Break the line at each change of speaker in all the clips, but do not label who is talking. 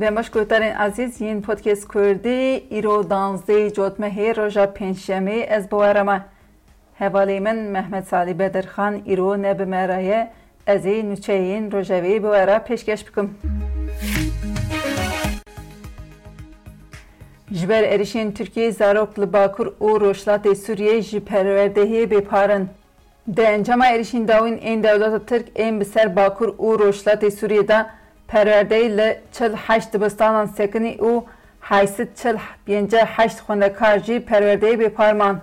Demeş Guhdarên Ezîz yên Podcast Kurdî, îro danzdeyî cotmehê roja pêncşemê ez bi we re me. Hevalê min Mehmet Salî Bedirxan îro ne bi me re ye, ez ê nûçeyên rojevê bi we re pêşkeş bikim. Ji ber êrişên Tirkiyê zarok li Bakur û Rojhilatê Sûriyê ji perwerdehiyê bêpar in. Di encama êrîşên dawîn ên dewleta Tirk ên bi ser Bakur û Rojhilatê Sûriyê de perwerdeyî li çil heşt dibistanan sekinî û heysit çil pênceh heşt xwendekar jî perwerdeyî bê par man.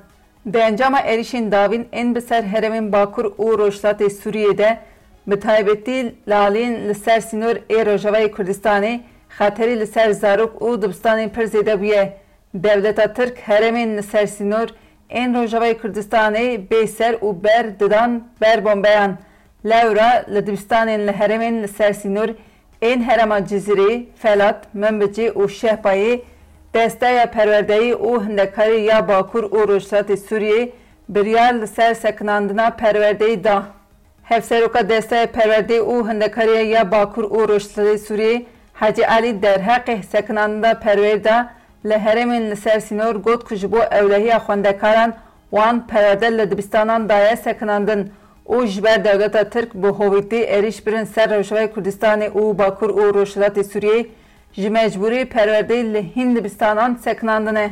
Di encama êrîşên dawîn ên bi ser herêmên Bakur û Rojhilatê Sûriyê de bi taybetî li aliyên li ser sînor ê Rojavayê Kurdistanê xeterî li ser zarok û dibistanên pir zêde bûye. Dewleta Tirk herêmên li ser sînor Ên Rojavayê Kurdistanê bê ser û ber didan ber bombeyan. Lewra li dibistanên li herêmên li ser sînor ên herêma Cizirê, Felat, Minbicê û Şehbayê Desteya Perwerdeyî û Hindekarî ya Bakur û Rojhilatê Sûriyê biryar li ser sekinandina perwerdeyî da. Hevseroka Desteya Perwerdê û Hindekariya ya Bakur û Rojhilatê Sûriyê Hecî Elî derheqê sekinandina perwêr de li herêmên li ser sînor got ku ji bo ewlehiya xwendekaran wan perwerde li dibistanan daye sekinandin û ji ber dewleta Tirk bi hovîtî êrîş birin ser Rojavayê Kurdistanê û Bakur û Rojhilatê Sûriyê ji mecbûrî perwerdeyî li hîn dibistanan sekinandine.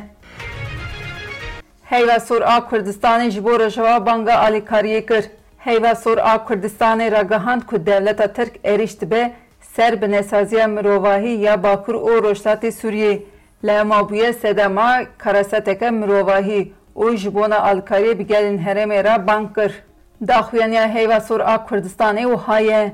Heyva Sor a Kurdistanê ji bo Rojava banga alîkariyê kir. Heyva Sor a Kurdistanê ragihand ku dewleta Tirk êrîş dibe ser binesaziya mirovahî ya Bakur û Rojhilatê Sûriyê. Lê ma bûye sedema karaseteke mirovahî û ji bona alîkariyê bi gelên herêmê re bang kir. Daxuyaniya Heyva Sor a Kurdistanê wiha ye,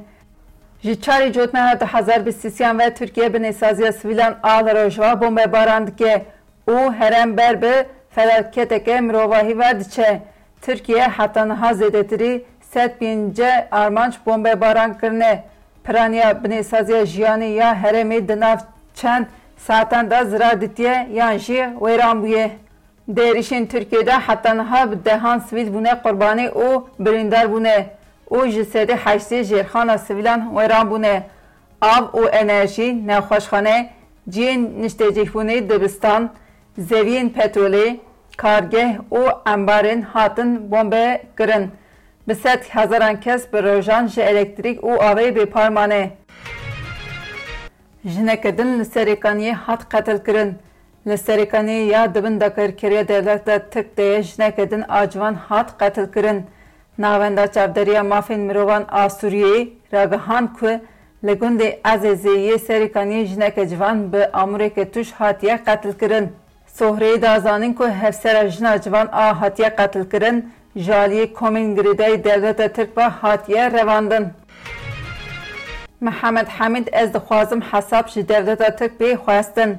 Ji çarê cotmeha du hezar bîst û sî yan ve Tirkiye binesaziya sivîlan a li Rojava bombebaran dike Û herember bi felaketeke mirovahî ve diçe. Tirkiye heta niha zêdetirî sed pênce armanc bombebaran kirine. Piraniya binêsaziya jiyanê ya herêmê di nav çend saetan de zirar ditiye yan jî wêran bûye. Di êrişên Tirkiyeyê de heta niha bi dehan sivîl bûne qurbanî û birîndar bûne û ji sedî heştê jêrxana sivîlan wêran bûne. Av û enerjî, nexweşxane, cihên niştecihbûnê, dibistan, zeviyên petrolê, kargeh û embarên hatin bombe kirin. Bi sed hezaran kes bi rojan ji elektrîk û avê bêpar mane. Jineke din li Serêkaniyê hat qetilkirin. Li Serêkaniyê ya di bin daxilkeriya dewlet de tirk deye jineke din a ciwan hat qetilkirin. Navenda Çavdêriya Mafên Mirovan a Sûriyeyê ragihand ku li gundê Ezêzê yê Serêkaniyê jineke civan bi amûreke tûj hatiye qetilkirin. Sohreyê da zanîn ku hevsera jina civan a hatiye qetilkirin ji aliyê komên girêdayî dewleta tirk ve hatiye revandin. Mihemed Hemîd, Ez dixwazim hesab ji dewleta tirk bê xwestin.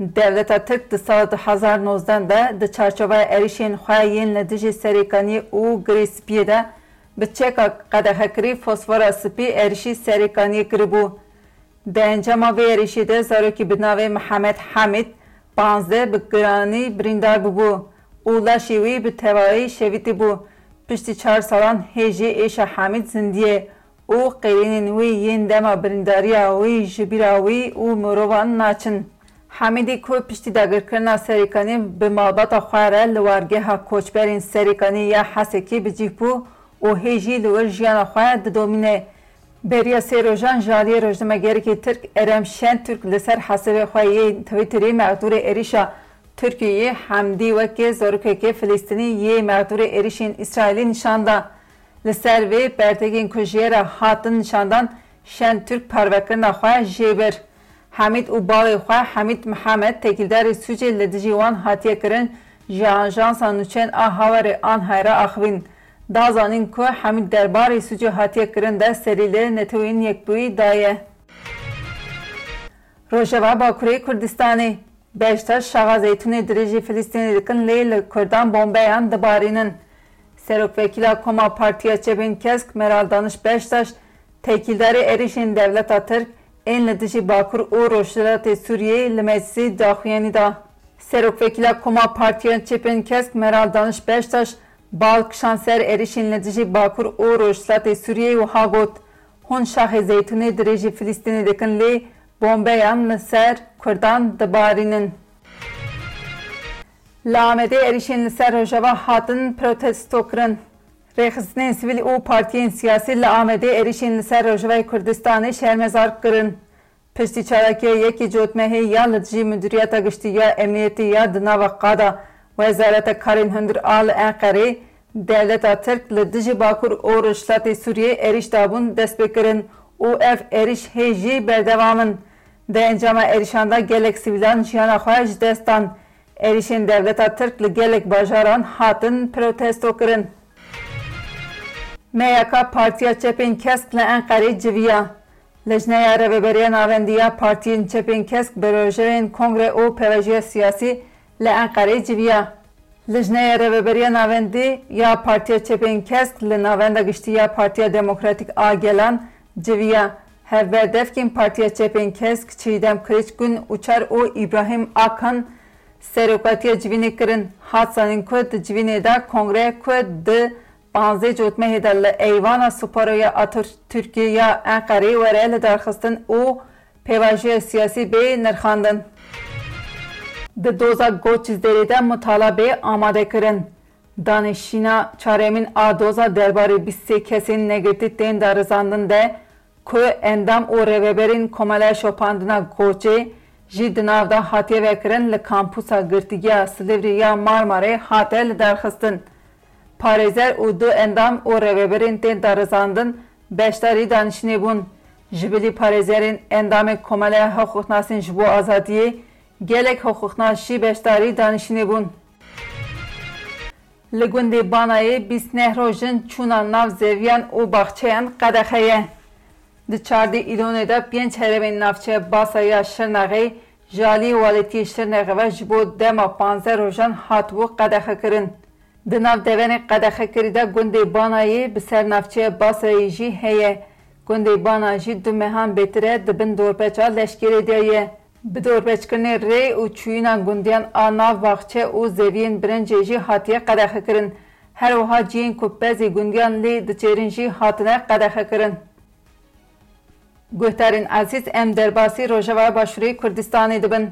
Dewleta Tirk di sala du hezar û nozdeh de di çarçoveya êrîşên xwe yên li dijî Serêkaniyê û Girê Spiyê de bi çeka qedexekirî fosfora spî êrîşî Serêkaniyê kiribû. Di encama vê êrîşê de zarokî bi navê Mihemed Hamîd Panzdeh bi giranî birîndar bûbû û laşê wî bi tevayî şevîtî bû. Piştî çar salan hê jê êşa Hamîd zindiyê û qêrînên wî yên dema birîndariya wî ji bîra wî û mirovan naçin. Hamîdî ku piştî dagirkirina Serêkanî bi malbata xwe re li wargeha koçberên Serêkanî ya Hesekê bi cih bû û hê jî li wir jiyana xwe didomîne, beriya sê rojan ji aliyê rojnamegerikê Tirk Erem Şentürk li ser hesabê xwe yê Twitterî mexdûrê êrîşa Tirkiyeyê Hamdî weke zarokeke Filistînî yê mexdûrê êrîşên Îsraîlî nîşan da. Li ser vê pertekên ku ji ye re hatin nîşandan Şentürk parvekirina xwe jê bir. Hamîd û bavê xwe Hamîd Mihemed tekîldarê sûcê li dijî wan hatiye kirin ji ajansa nûçeyên a Hawerê Anhay re axivîn da zanîn ku Hamîd derbarê sûcê hatiye kirin de serî li Netoyên Yekbûyî daye. Rojava Bakurê Kurdistanê, Beşdaş Şaxa Zeytûnê dirêjî Filistînê dikin lê li Kurdan bombeyan dibarînin. Serokwekîla Koma Partiya Çepên Kesk Meral Daniş Beştaş, tekîldarê êrîşên dewleta Tirk ên li dijî Bakur û Rojhilatê Sûriyeyê li meclisê daxuyanî da. Serokwekîla Koma Partiya Çepên Kesk Meral Daniş Beştaş bal kişand ser êrîşên li dijî Bakur û Rojhilatê Sûriyeyê wiha got, Hûn şaxê zeytûnê dirêjî Filîstînê dikin lê bombeyan li ser Kurdan dibarînin. Li Amedê êrîşên li ser Rojava hatin protestokirin. Rêxistinên sivîl û partiyên siyasî li Amedê êrîşên li ser Rojavayê Kurdistanê şermezar kirin. Piştî çalakiya yekî cotmehê ya li dijî Midûriyeta Giştî ya Emniyetê ya di nava qada Wezareta Karên Hundir a li Enqerê, dewleta Tirk li dijî Bakur û Rojhilatê Sûriyê êrîş dabûn destpêkirin û ev êrîş hê jî berdevam in. Di encama êrişan de gelek sivîlan jiyana xwe ji dest dan. Êrişên dewleta Tirk li gelek bajaran hatin protestokirin. Meyaka Partiya Çepên Kesk li Enqerê civiya. Lijneya Rêveberiya Navendî ya Partiyên Çepên Kesk bi rojevên kongre û pewejiya siyasî li Enqerê civiya. Lijneya Rêveberiya Navendî ya Partiya Çepên Kesk li Navenda Giştî ya Partiya Demokratîk a Gelan Civiya, Hevberdevkên Partiya Çepên Kesk Çiydem Kiliçgun û Çar û Îbrahîm Akan serokatiya civînê kirin. Hat zanîn ku di civînê de kongreyek ku di panzdeh cotmehê de li Eyvana Suparo ya Atatürk'ê ya Enqereyê were lidarxistin û pêvajoya siyasî bê nirxandin. Di doza Goçîzdêrê de mitala bê amadekirin. Danişîna çaremîn a doza derbarê bîst sê kesên negirtî tên darizandin de ku endam û rêveberên Komeleya Şopandina Goçê jî di nav de hatiye vekirin li Kampûsa Girtîgiya Silîvrî ya Marmarê hate lidarxistin. Parêzer û du endam û rêveberên tên darizandin beşdarî danişînê bûn. Ji bilî parêzerên endamê Komeleya Hiqûqnasên ji bo Azadiyê gelek hiqûqnas jî beşdarî danişînê bûn. Li gundê Banayê bîst nehro jin çûna nav zeviyan û baxçeyan qedexe ye. Di çar dê îlonê de pênc herêmên navçeya Basa ya Şirnexê ji aliyê walêtiyê Şirnexê ve ji bo dema panzdeh rojan hatibû qedexekirin. Di nav deverên qedexekirî de gundê Banayê bi ser navçeya Basayê jî heye. Gundê Bana jî du mehan bêtir e di bin dorpeça leşkêrê de ye. Bi dorbeçkirinê rê û çûyîna gundiyan a nav baxçe û zeviyên birincê jî hatiye qedexekirin. Her wiha ciyên ku pezî gundiyan lê diçêrin jî hatine qedexekirin. Guhdarên Ezîz em derbasî Rojavaya Başûrê Kurdistanê dibin.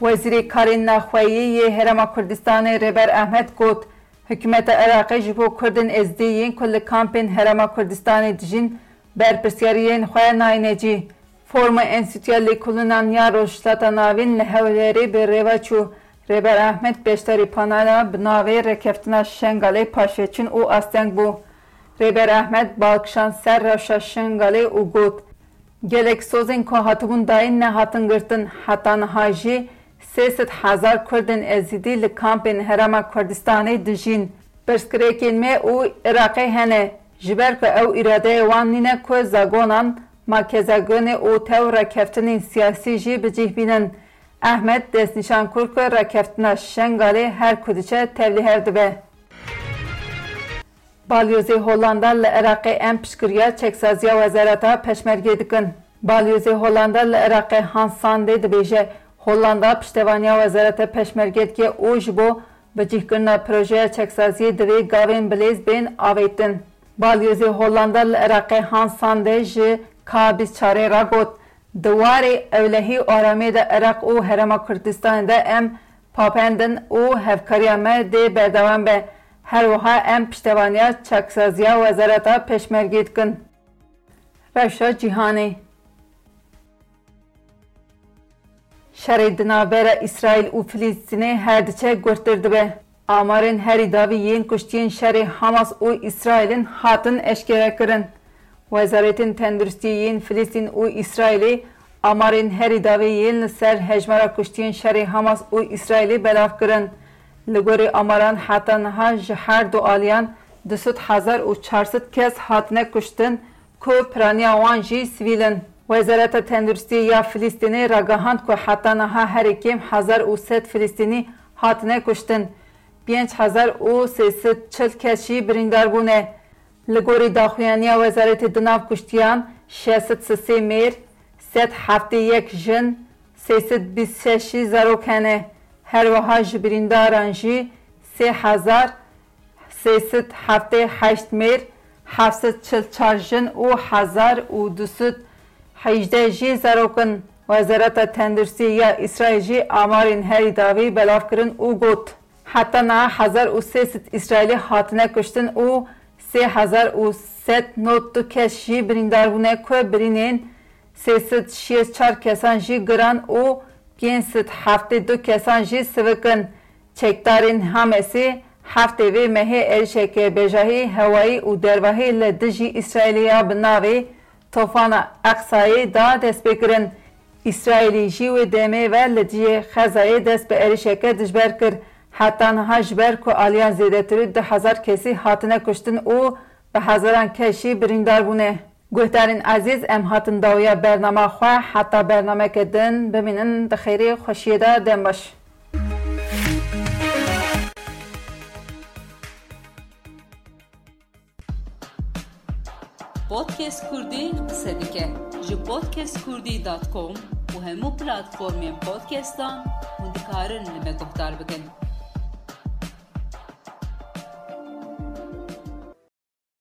Wezîrê Karên Nexweyî yê Herêma Kurdistanê Rêber Ehmed got, Hikûmeta Iraqê ji bo Kurdên Êzidî yên ku li kampên Herêma Kurdistanê dijîn Berpirsyariyên xwe nayêne cî. Foruma Enstîtuya Lêkolinan ya Rojhilata Navîn li Hewlêrê bi rêve çû. Rêber Ahmed beşdarî panela bi navê Rêkeftina Şengalê paşveçûn û asteng bû. Rêber Ahmed bal kişand ser rewşa Şengalê û got, Gelek sozên ku hatibûn dayîn nehatin girtin, heta niha jî sê sed hezar Kurdên Ezîdî li kampên Herêma Kurdistanê dijîn. Pirsgirêkên me û Iraqê hene, Ji ber ku ew îradeyê wan nîne ku zagonan, makezagoni û tew rakeftinên siyasî jî bi cih bînin. Ahmet destnîşan kur ku rakeftina Şengalê her ku diçe tevlî her dibe. Balyozê Hollanda li Iraqê em piştgiriya çeksaziya wezareta Peşmergê dikin. Balyozê Hollanda li Iraqê Hans Sandê dibêje, Hollanda piştevaniya wezareta Peşmergê dike û ji bo Bi cihkirina projeya çeksaziyê divê gavên bilêz bên avêtin. Balyozê Hollanda li Iraqê Hans Sande ji Ka bîst çarê re got, Di warê ewlehî û aramiyê de Iraq û Herêma Kurdistanê de em papend in û hevkariya me dê berdewam be. Her wiha em piştevaniya çaksaziya Wezareta Pêşmergê dikin. Rewşa Cîhanê. Şerê di navbera Îsraîl û Filîstînê her diçe gurtir dibe. Amarên herî davî yên kuştiyên şerê Hamas û Îsraîlin hatin eşkerekirin. Wezarêtên tenduristiyê yên Filîstîn û Îsraîlê amarên herî davê yên li ser hejmara kuştiyên şerê Hamas û Îsraîlê belav kirin. Li gorî amaran heta niha ji her du aliyan du sed hezar û çar sed kes hatine kuştin ku piraniya wan jî sivîl in. Wezareta Tenduristiyê ya Filistînê ragihand ku heta niha herî kêm hezar û sed Filistînî hatine kuştin, pênc hezar û sê sed û çil kes jî birîndar bûne. Li gorî daxuyaniya wezaretê di nav kuştiyan şeş sed û sê mêr, sed heftê yek jin, sê sed û bîst û şeş jî zarok hene. Her wiha ji birîndaran jî sê hezar sê sed heftê heşt mêr, heft sed çil û çar jin û hezar û du sed hêjdeh jî zarok in. Wezareta Tendirsiyê ya Îsraîl jî amarên herî dawî belav kirin û got, Heta niha hezar û sê sed Îsraîlî hatine kuştin û sê hezar û sed nod du kes jî birîndar bûne ku birînên sê sed şêst çar kesan jî giran û pênc sed heftê du kesan jî sivik in. Çekdarên Hamesê heftê vê mehê êrişeke bejahî hewayî û dervahî li dijî Îsraîlê ya bi navê Tofana Eqsayê da destpêkirin. Îsraîlî jî wê demê ve li dijî Xezayê dest bi êrişeke dijber kir. Heta niha ji ber ku aliyan zêdetirû du hezar kesî hatine kuştin û bi hezaran kes jî birîndar bûne. Guhdarên ezîz em hatin dawiya bernama xwe heta bernameke din bimînin bi xêrî xweşiyê de dem baş.
Podcast Kurdî qise dike ji podcastkurdî dot com û hemû platformên podcastan hûn dikarin li me guhdar bikin.